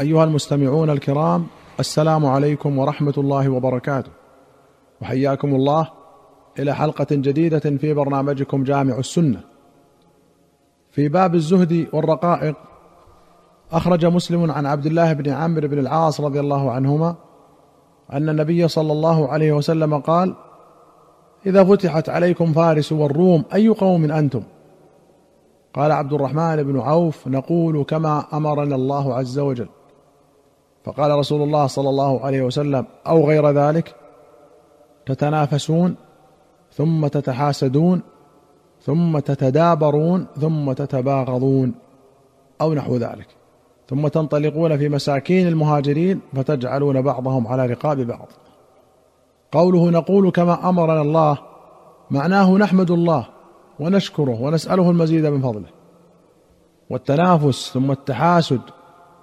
أيها المستمعون الكرام السلام عليكم ورحمة الله وبركاته. وحياكم الله إلى حلقة جديدة في برنامجكم جامع السنة. في باب الزهد والرقائق أخرج مسلم عن عبد الله بن عمرو بن العاص رضي الله عنهما أن النبي صلى الله عليه وسلم قال إذا فتحت عليكم فارس والروم أي قوم أنتم؟ قال عبد الرحمن بن عوف نقول كما أمرنا الله عز وجل. فقال رسول الله صلى الله عليه وسلم أو غير ذلك تتنافسون ثم تتحاسدون ثم تتدابرون ثم تتباغضون أو نحو ذلك. ثم تنطلقون في مساكين المهاجرين فتجعلون بعضهم على رقاب بعض. قوله نقول كما أمرنا الله معناه نحمد الله ونشكره ونسأله المزيد من فضله. والتنافس ثم التحاسد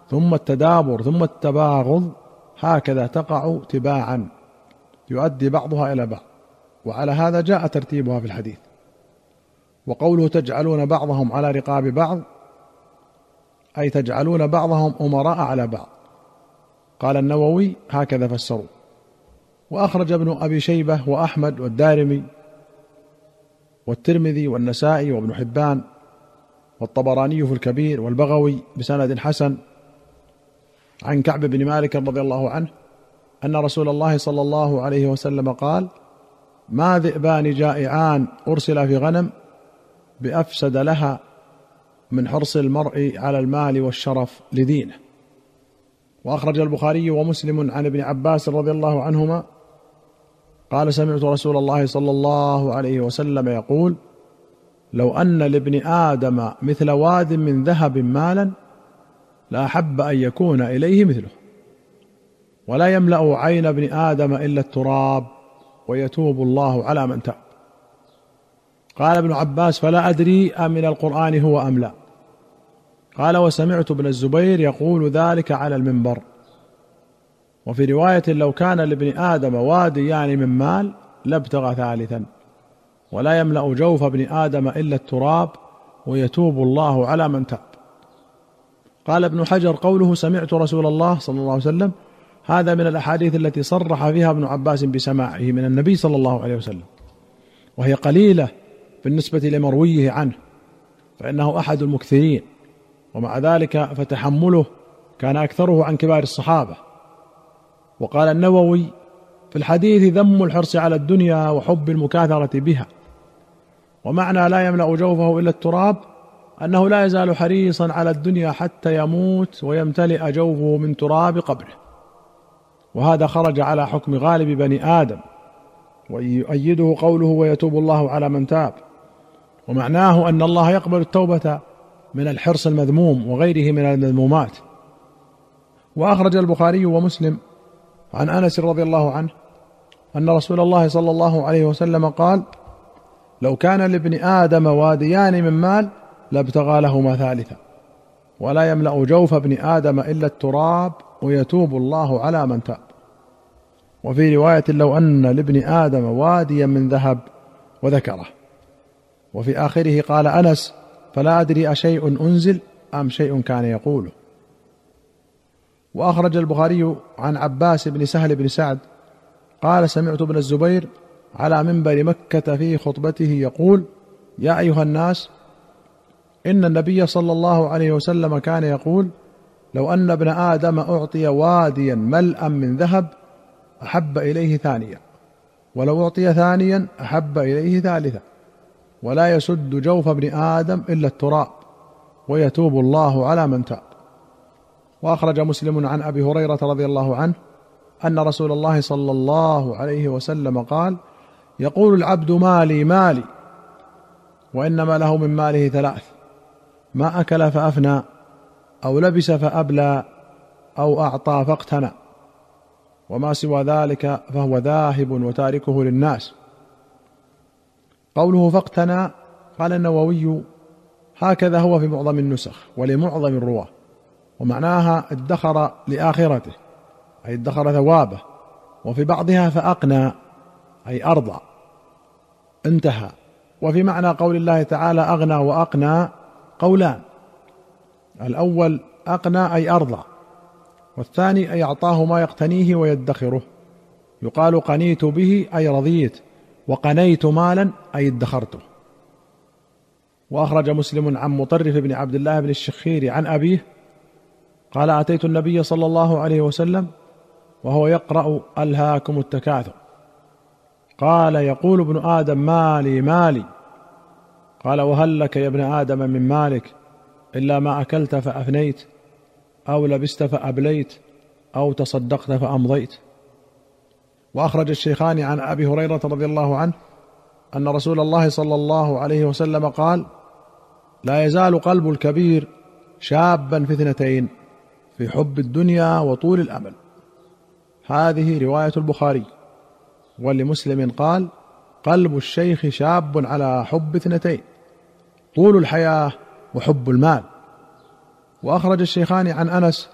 ثم التدابر ثم التباغض هكذا تقع تباعا. يؤدي بعضها إلى بعض. وعلى هذا جاء ترتيبها في الحديث. وقوله تجعلون بعضهم على رقاب بعض أي تجعلون بعضهم أمراء على بعض. قال النووي هكذا فسروا. وأخرج ابن أبي شيبة وأحمد والدارمي والترمذي والنسائي وابن حبان والطبراني في الكبير والبغوي بسند حسن. عن كعب بن مالك رضي الله عنه أن رسول الله صلى الله عليه وسلم قال ما ذئبان جائعان ارسل في غنم بأفسد لها من حرص المرء على المال والشرف لدينه. وأخرج البخاري ومسلم عن ابن عباس رضي الله عنهما قال سمعت رسول الله صلى الله عليه وسلم يقول لو أن لابن آدم مثل واد من ذهب مالا لاحب أن يكون إليه مثله. ولا يملأ عين ابن آدم إلا التراب ويتوب الله على من تاب. قال ابن عباس فلا أدري امن القرآن هو أم لا. قال وسمعت ابن الزبير يقول ذلك على المنبر. وفي رواية لو كان لابن آدم واديان يعني من مال لابتغى ثالثا. ولا يملأ جوف ابن آدم إلا التراب ويتوب الله على من تاب. قال ابن حجر قوله سمعت رسول الله صلى الله عليه وسلم هذا من الأحاديث التي صرح فيها ابن عباس بسماعه من النبي صلى الله عليه وسلم وهي قليلة بالنسبة لمرويه عنه فإنه أحد المكثرين ومع ذلك فتحمله كان أكثره عن كبار الصحابة. وقال النووي في الحديث ذم الحرص على الدنيا وحب المكاثرة بها ومعنى لا يملأ جوفه إلا التراب أنه لا يزال حريصا على الدنيا حتى يموت ويمتلئ جوفه من تراب قبره. وهذا خرج على حكم غالب بني آدم ويؤيده قوله ويتوب الله على من تاب. ومعناه أن الله يقبل التوبة من الحرص المذموم وغيره من المذمومات. وأخرج البخاري ومسلم عن أنس رضي الله عنه أن رسول الله صلى الله عليه وسلم قال لو كان لابن آدم واديان من مال لابتغى لهما ثالثا. ولا يملأ جوف ابن آدم إلا التراب ويتوب الله على من تاب. وفي رواية لو أن لابن آدم واديا من ذهب وذكره. وفي آخره قال أنس فلا أدري أشيء أنزل أم شيء كان يقوله. وأخرج البخاري عن عباس بن سهل بن سعد قال سمعت ابن الزبير على منبر مكة في خطبته يقول يا أيها الناس إن النبي صلى الله عليه وسلم كان يقول لو أن ابن آدم أعطي واديا ملأ من ذهب أحب إليه ثانيا. ولو أعطي ثانيا أحب إليه ثالثا. ولا يسد جوف ابن آدم إلا التراب ويتوب الله على من تاب. وأخرج مسلم عن أبي هريرة رضي الله عنه أن رسول الله صلى الله عليه وسلم قال يقول العبد مالي مالي وإنما له من ماله ثلاث. ما أكل فأفنى أو لبس فأبلى أو أعطى فاقتنى. وما سوى ذلك فهو ذاهب وتاركه للناس. قوله فاقتنى قال النووي هكذا هو في معظم النسخ ولمعظم الرواة ومعناها ادخر لآخرته أي ادخر ثوابه وفي بعضها فأقنى أي أرضى. انتهى. وفي معنى قول الله تعالى أغنى وأقنى قولان. الأول اقنى أي أرضى والثاني أي أعطاه ما يقتنيه ويدخره. يقال قنيت به أي رضيت وقنيت مالا أي ادخرته. وأخرج مسلم عن مطرف بن عبد الله بن الشخير عن أبيه قال أتيت النبي صلى الله عليه وسلم وهو يقرأ ألهاكم التكاثر. قال يقول ابن آدم مالي مالي. قال وهل لك يا ابن آدم من مالك إلا ما أكلت فأفنيت أو لبست فأبليت أو تصدقت فأمضيت؟ وأخرج الشيخان عن أبي هريرة رضي الله عنه أن رسول الله صلى الله عليه وسلم قال لا يزال قلب الكبير شابا في اثنتين في حب الدنيا وطول الأمل. هذه رواية البخاري. ولمسلم قال قلب الشيخ شاب على حب اثنتين. طول الحياة وحب المال. وأخرج الشيخان عن أنس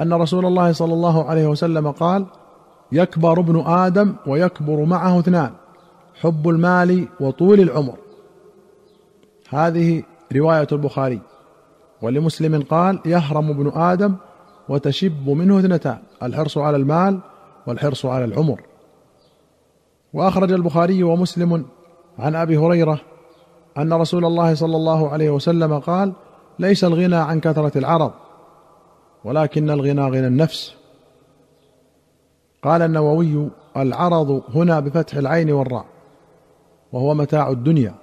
أن رسول الله صلى الله عليه وسلم قال يكبر ابن آدم ويكبر معه اثنان حب المال وطول العمر. هذه رواية البخاري. ولمسلم قال يهرم ابن آدم وتشب منه اثنتان الحرص على المال والحرص على العمر. وأخرج البخاري ومسلم عن أبي هريرة أن رسول الله صلى الله عليه وسلم قال ليس الغنى عن كثرة العرض ولكن الغنى غنى النفس. قال النووي العرض هنا بفتح العين والراء وهو متاع الدنيا.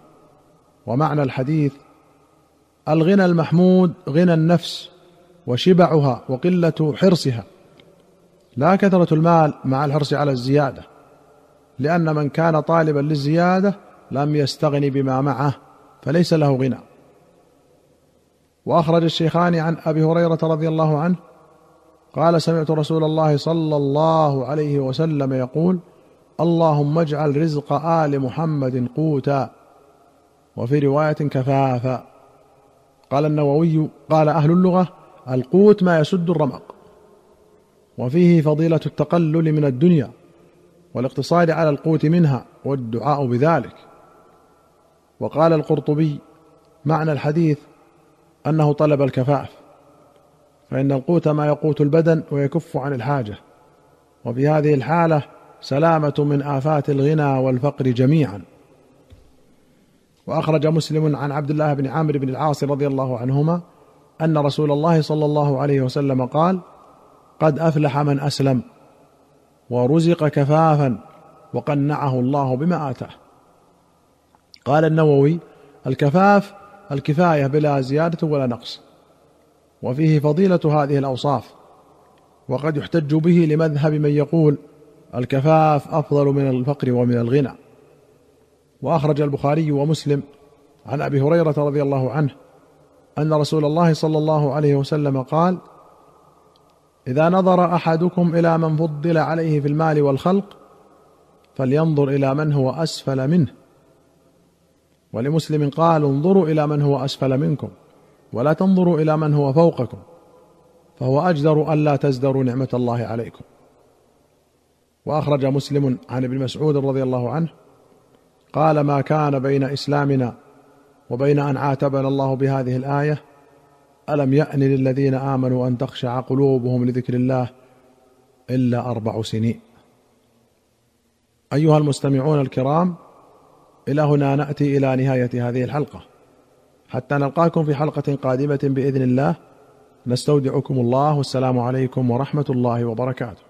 ومعنى الحديث الغنى المحمود غنى النفس وشبعها وقلة حرصها. لا كثرة المال مع الحرص على الزيادة لأن من كان طالبا للزيادة لم يستغن بما معه فليس له غنى. وأخرج الشيخان عن أبي هريرة رضي الله عنه قال سمعت رسول الله صلى الله عليه وسلم يقول اللهم اجعل رزق آل محمد قوتا. وفي رواية كفافا. قال النووي قال أهل اللغة القوت ما يسد الرمق. وفيه فضيلة التقلل من الدنيا والاقتصار على القوت منها والدعاء بذلك. وقال القرطبي معنى الحديث أنه طلب الكفاف فإن القوت ما يقوت البدن ويكف عن الحاجة وفي هذه الحالة سلامة من آفات الغنى والفقر جميعا. وأخرج مسلم عن عبد الله بن عامر بن العاص رضي الله عنهما أن رسول الله صلى الله عليه وسلم قال قد أفلح من أسلم ورزق كفافا وقنعه الله بما آتاه. قال النووي الكفاف الكفاية بلا زيادة ولا نقص وفيه فضيلة هذه الأوصاف وقد يحتج به لمذهب من يقول الكفاف أفضل من الفقر ومن الغنى. وأخرج البخاري ومسلم عن أبي هريرة رضي الله عنه أن رسول الله صلى الله عليه وسلم قال إذا نظر أحدكم إلى من فضل عليه في المال والخلق فلينظر إلى من هو أسفل منه. ولمسلم قال انظروا إلى من هو أسفل منكم ولا تنظروا إلى من هو فوقكم فهو أجدر ألا تزدروا نعمة الله عليكم. وأخرج مسلم عن ابن مسعود رضي الله عنه قال ما كان بين إسلامنا وبين أن عاتبنا الله بهذه الآية ألم يأن للذين آمنوا أن تخشع قلوبهم لذكر الله إلا أربع سنين. أيها المستمعون الكرام إلى هنا نأتي إلى نهاية هذه الحلقة. حتى نلقاكم في حلقة قادمة بإذن الله. نستودعكم الله والسلام عليكم ورحمة الله وبركاته.